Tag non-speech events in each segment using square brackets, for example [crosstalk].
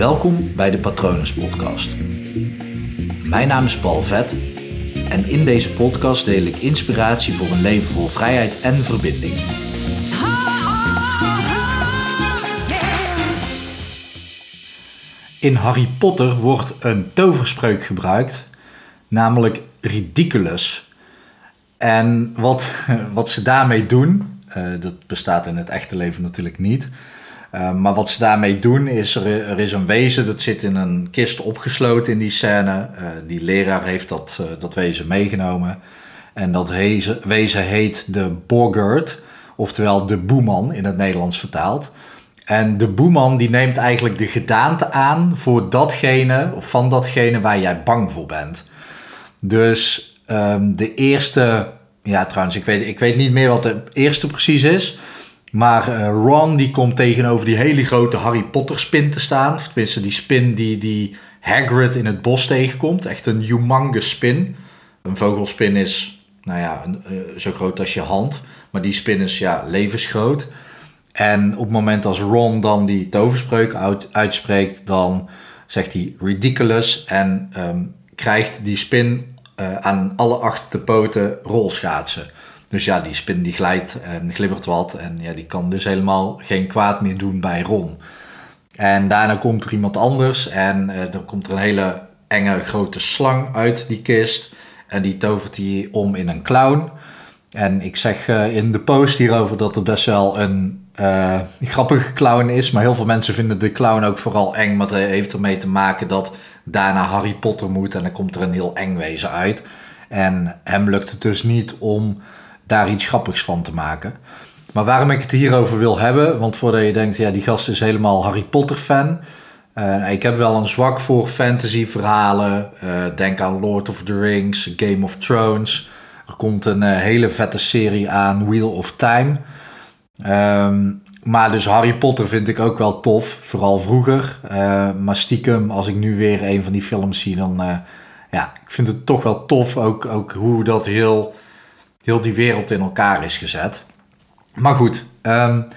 Welkom bij de Patronus Podcast. Mijn naam is Paul Vet en in deze podcast deel ik inspiratie voor een leven vol vrijheid en verbinding. In Harry Potter wordt een toverspreuk gebruikt, namelijk ridiculous. En wat, [laughs] wat ze daarmee doen, uh, dat bestaat in het echte leven natuurlijk niet. Uh, maar wat ze daarmee doen is, er, er, is een wezen, dat zit in een kist opgesloten in die scène. Uh, die leraar heeft dat, dat wezen meegenomen. En dat wezen heet de Boggart, oftewel de boeman in het Nederlands vertaald. En de boeman die neemt eigenlijk de gedaante aan voor datgene, of van datgene waar jij bang voor bent. Dus um, de eerste, ja trouwens, ik weet, ik weet niet meer wat de eerste precies is. Maar uh, Ron die komt tegenover die hele grote Harry Potter spin te staan. Tenminste die spin die, die Hagrid in het bos tegenkomt. Echt een humongous spin. Een vogelspin is, nou ja, een, uh, zo groot als je hand. Maar die spin is ja, levensgroot. En op het moment als Ron dan die toverspreuk uit, uitspreekt, dan zegt hij ridiculous en um, krijgt die spin uh, aan alle acht de poten rolschaatsen. Dus ja, die spin die glijdt en glibbert wat en ja, die kan dus helemaal geen kwaad meer doen bij Ron. En daarna komt er iemand anders en uh, dan komt er een hele enge grote slang uit die kist en die tovert hij om in een clown. En ik zeg uh, in de post hierover dat het best wel een uh, grappige clown is. Maar heel veel mensen vinden de clown ook vooral eng. Maar dat heeft ermee te maken dat daarna Harry Potter moet. En dan komt er een heel eng wezen uit. En hem lukt het dus niet om daar iets grappigs van te maken. Maar waarom ik het hierover wil hebben. Want voordat je denkt, ja, die gast is helemaal Harry Potter fan. Uh, ik heb wel een zwak voor fantasy verhalen. Uh, denk aan Lord of the Rings, Game of Thrones. Er komt een uh, hele vette serie aan, Wheel of Time. Um, maar dus Harry Potter vind ik ook wel tof, vooral vroeger. Maar stiekem, als ik nu weer een van die films zie, dan ja, ik vind het toch wel tof ook, ook hoe dat heel, heel die wereld in elkaar is gezet. Maar goed, um,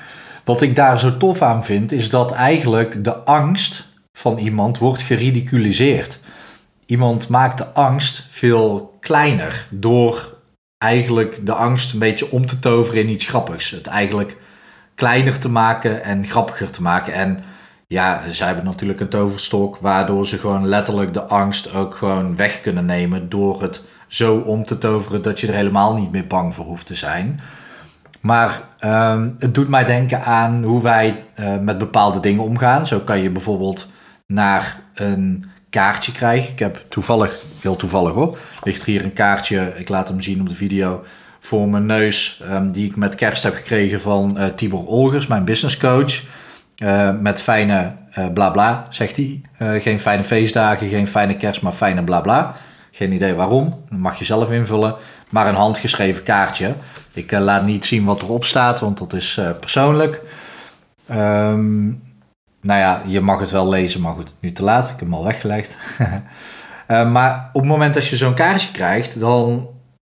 wat ik daar zo tof aan vind, is dat eigenlijk de angst van iemand wordt geridiculiseerd. Iemand maakt de angst veel kleiner door eigenlijk de angst een beetje om te toveren in iets grappigs. Het eigenlijk kleiner te maken en grappiger te maken. En ja, zij hebben natuurlijk een toverstok waardoor ze gewoon letterlijk de angst ook gewoon weg kunnen nemen door het zo om te toveren dat je er helemaal niet meer bang voor hoeft te zijn. Maar um, het doet mij denken aan hoe wij uh, met bepaalde dingen omgaan. Zo kan je bijvoorbeeld naar een kaartje krijgen. Ik heb toevallig, heel toevallig hoor, ligt er hier een kaartje. Ik laat hem zien op de video voor mijn neus, um, die ik met kerst heb gekregen van uh, Tibor Olgers, mijn business coach. Uh, met fijne uh, bla bla, zegt hij. geen fijne feestdagen, geen fijne kerst, maar fijne bla bla. Geen idee waarom, dat mag je zelf invullen. Maar een handgeschreven kaartje. Ik laat niet zien wat erop staat, want dat is persoonlijk. Um, nou ja, je mag het wel lezen, maar goed, nu te laat. Ik heb hem al weggelegd. [laughs] maar op het moment dat je zo'n kaartje krijgt, dan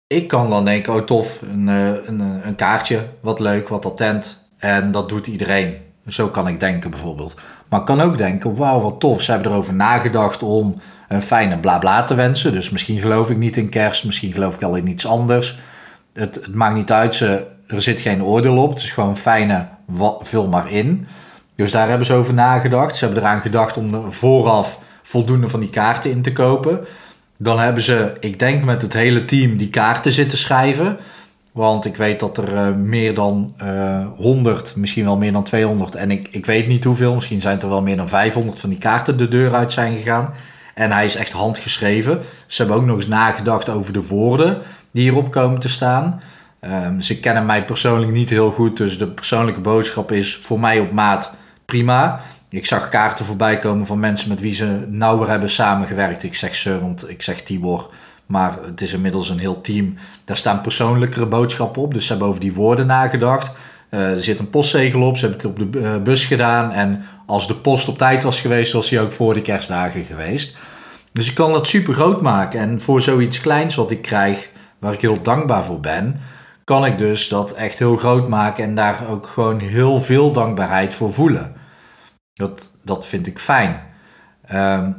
ik kan dan denken, oh tof, een, eh, een, een kaartje, wat leuk, wat attent. En dat doet iedereen. Zo kan ik denken bijvoorbeeld. Maar ik kan ook denken, wauw, wat tof. Ze hebben erover nagedacht om een fijne blabla te wensen. Dus misschien geloof ik niet in kerst, misschien geloof ik al in iets anders. Het, het maakt niet uit, ze, er zit geen oordeel op. Het is gewoon fijne, vul maar in. Dus daar hebben ze over nagedacht. Ze hebben eraan gedacht om vooraf voldoende van die kaarten in te kopen. Dan hebben ze, ik denk met het hele team, die kaarten zitten schrijven. Want ik weet dat er uh, meer dan uh, eh, 100, misschien wel meer dan 200. En ik, ik weet niet hoeveel, misschien zijn er wel meer dan 500 van die kaarten de deur uit zijn gegaan. En hij is echt handgeschreven. Ze hebben ook nog eens nagedacht over de woorden die hierop komen te staan. Um, ze kennen mij persoonlijk niet heel goed, dus de persoonlijke boodschap is voor mij op maat prima. Ik zag kaarten voorbij komen van mensen met wie ze nauwer hebben samengewerkt. Ik zeg ze, want ik zeg Tibor. Maar het is inmiddels een heel team. Daar staan persoonlijkere boodschappen op. Dus ze hebben over die woorden nagedacht. Uh, er zit een postzegel op. Ze hebben het op de uh, bus gedaan. En als de post op tijd was geweest, was hij ook voor de kerstdagen geweest. Dus ik kan dat super groot maken. En voor zoiets kleins wat ik krijg, waar ik heel dankbaar voor ben, kan ik dus dat echt heel groot maken. En daar ook gewoon heel veel dankbaarheid voor voelen. Dat, dat vind ik fijn. Ehm,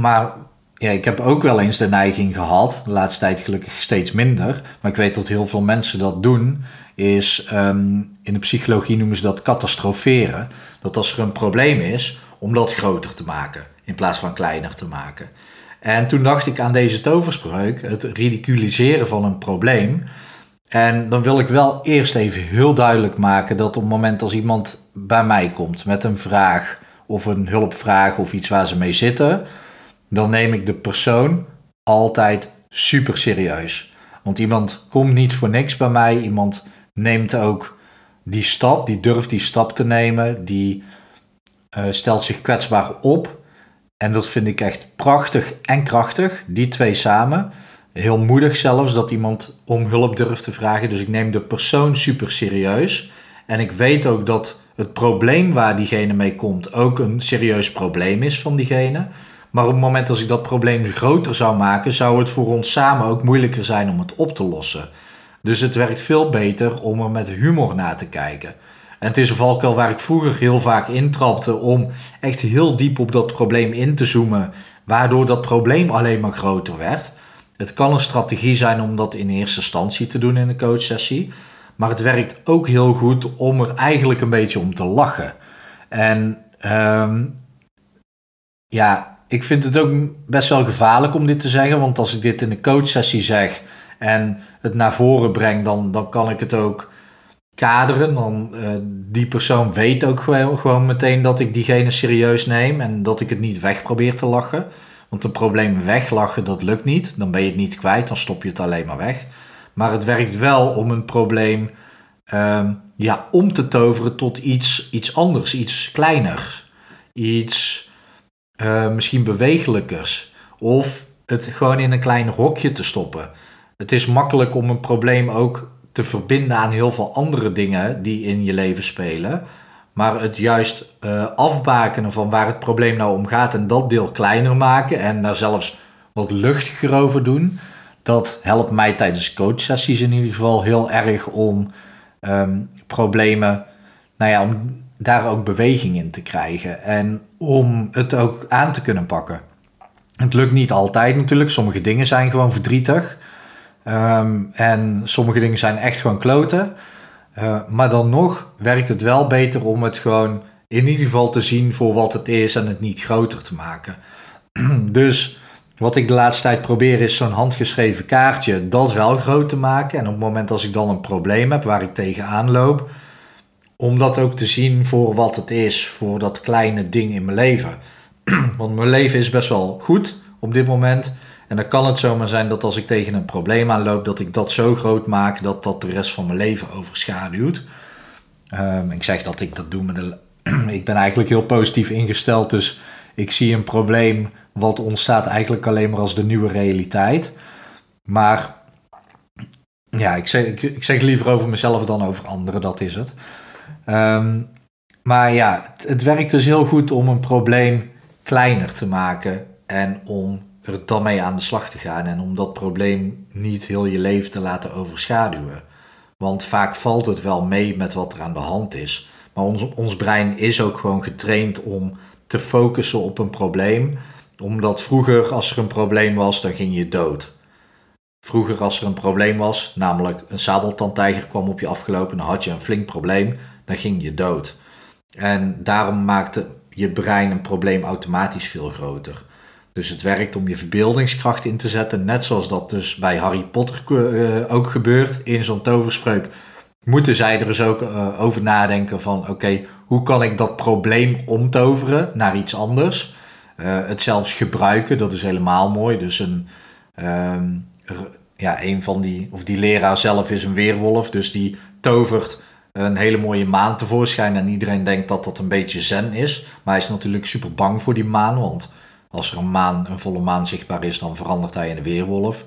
maar ja, ik heb ook wel eens de neiging gehad, de laatste tijd gelukkig steeds minder, maar ik weet dat heel veel mensen dat doen, is ehm, in de psychologie noemen ze dat catastroferen. Dat als er een probleem is, om dat groter te maken in plaats van kleiner te maken. En toen dacht ik aan deze toverspreuk, het ridiculiseren van een probleem. En dan wil ik wel eerst even heel duidelijk maken dat op het moment als iemand bij mij komt met een vraag of een hulpvraag of iets waar ze mee zitten, dan neem ik de persoon altijd super serieus. Want iemand komt niet voor niks bij mij, iemand neemt ook die stap, die durft die stap te nemen, die uh, stelt zich kwetsbaar op. En dat vind ik echt prachtig en krachtig, die twee samen. Heel moedig zelfs dat iemand om hulp durft te vragen. Dus ik neem de persoon super serieus. En ik weet ook dat het probleem waar diegene mee komt ook een serieus probleem is van diegene. Maar op het moment als ik dat probleem groter zou maken, zou het voor ons samen ook moeilijker zijn om het op te lossen. Dus het werkt veel beter om er met humor naar te kijken. En het is een valkuil waar ik vroeger heel vaak intrapte om echt heel diep op dat probleem in te zoomen, waardoor dat probleem alleen maar groter werd. Het kan een strategie zijn om dat in eerste instantie te doen in een coachsessie, maar het werkt ook heel goed om er eigenlijk een beetje om te lachen. En um, ja, ik vind het ook best wel gevaarlijk om dit te zeggen, want als ik dit in een coachsessie zeg en het naar voren breng, dan, dan kan ik het ook kaderen. Dan uh, die persoon weet ook gewoon, gewoon meteen dat ik diegene serieus neem en dat ik het niet weg probeer te lachen. Want een probleem weglachen, dat lukt niet. Dan ben je het niet kwijt, dan stop je het alleen maar weg. Maar het werkt wel om een probleem uh, ja, om te toveren tot iets, iets anders, iets kleiners. Iets uh, misschien bewegelijkers. Of het gewoon in een klein hokje te stoppen. Het is makkelijk om een probleem ook te verbinden aan heel veel andere dingen die in je leven spelen. Maar het juist uh, afbakenen van waar het probleem nou om gaat en dat deel kleiner maken en daar zelfs wat luchtiger over doen. Dat helpt mij tijdens coachsessies in ieder geval heel erg om um, problemen, nou ja, om daar ook beweging in te krijgen en om het ook aan te kunnen pakken. Het lukt niet altijd natuurlijk, sommige dingen zijn gewoon verdrietig. Ehm, en sommige dingen zijn echt gewoon kloten. Uh, maar dan nog werkt het wel beter om het gewoon in ieder geval te zien voor wat het is en het niet groter te maken. [clears throat] dus wat ik de laatste tijd probeer is zo'n handgeschreven kaartje dat wel groot te maken. En op het moment als ik dan een probleem heb waar ik tegenaan loop, om dat ook te zien voor wat het is, voor dat kleine ding in mijn leven. [clears throat] Want mijn leven is best wel goed op dit moment. En dan kan het zomaar zijn dat als ik tegen een probleem aanloop, dat ik dat zo groot maak dat dat de rest van mijn leven overschaduwt. Um, ik zeg dat ik dat doe met de. [clears throat] ik ben eigenlijk heel positief ingesteld, dus ik zie een probleem wat ontstaat eigenlijk alleen maar als de nieuwe realiteit. Maar ja, ik zeg, ik, zeg liever over mezelf dan over anderen, dat is het. Um, maar ja, het, het werkt dus heel goed om een probleem kleiner te maken en om er dan mee aan de slag te gaan en om dat probleem niet heel je leven te laten overschaduwen. Want vaak valt het wel mee met wat er aan de hand is. Maar ons, ons brein is ook gewoon getraind om te focussen op een probleem. Omdat vroeger, als er een probleem was, dan ging je dood. Vroeger, als er een probleem was, namelijk een sabeltandtijger kwam op je afgelopen, dan had je een flink probleem, dan ging je dood. En daarom maakte je brein een probleem automatisch veel groter. Dus het werkt om je verbeeldingskracht in te zetten. Net zoals dat dus bij Harry Potter uh, ook gebeurt in zo'n toverspreuk. Moeten zij er dus ook uh, over nadenken van oké, hoe kan ik dat probleem omtoveren naar iets anders? Het zelfs gebruiken, dat is helemaal mooi. Dus een, ehm, ja, een van die, of die leraar zelf is een weerwolf. Dus die tovert een hele mooie maan tevoorschijn. En iedereen denkt dat dat een beetje zen is. Maar hij is natuurlijk super bang voor die maan, want als er een maan, een volle maan zichtbaar is, dan verandert hij in een weerwolf.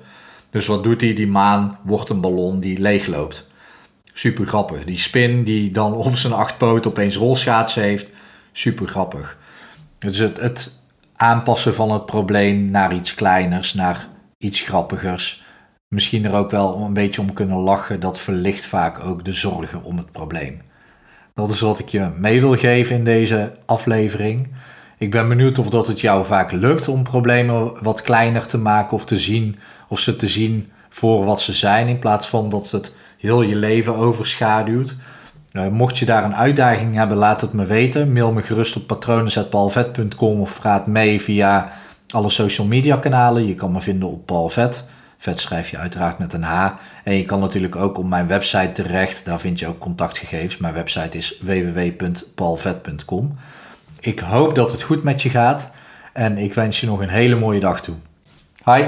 Dus wat doet hij? Die maan wordt een ballon die leegloopt. Super grappig. Die spin die dan op zijn acht poten opeens rolschaatsen heeft. Super grappig. Dus het, het aanpassen van het probleem naar iets kleiners, naar iets grappigers. Misschien er ook wel een beetje om kunnen lachen. Dat verlicht vaak ook de zorgen om het probleem. Dat is wat ik je mee wil geven in deze aflevering. Ik ben benieuwd of dat het jou vaak lukt om problemen wat kleiner te maken of te zien, of ze te zien voor wat ze zijn, in plaats van dat het heel je leven overschaduwt. Uh, mocht je daar een uitdaging hebben, laat het me weten. Mail me gerust op patronen.paulvet.com of vraag mee via alle social media kanalen. Je kan me vinden op Paul Vet. Schrijf je uiteraard met een H. En je kan natuurlijk ook op mijn website terecht. Daar vind je ook contactgegevens. Mijn website is www.paulvet.com. Ik hoop dat het goed met je gaat. En ik wens je nog een hele mooie dag toe. Hi!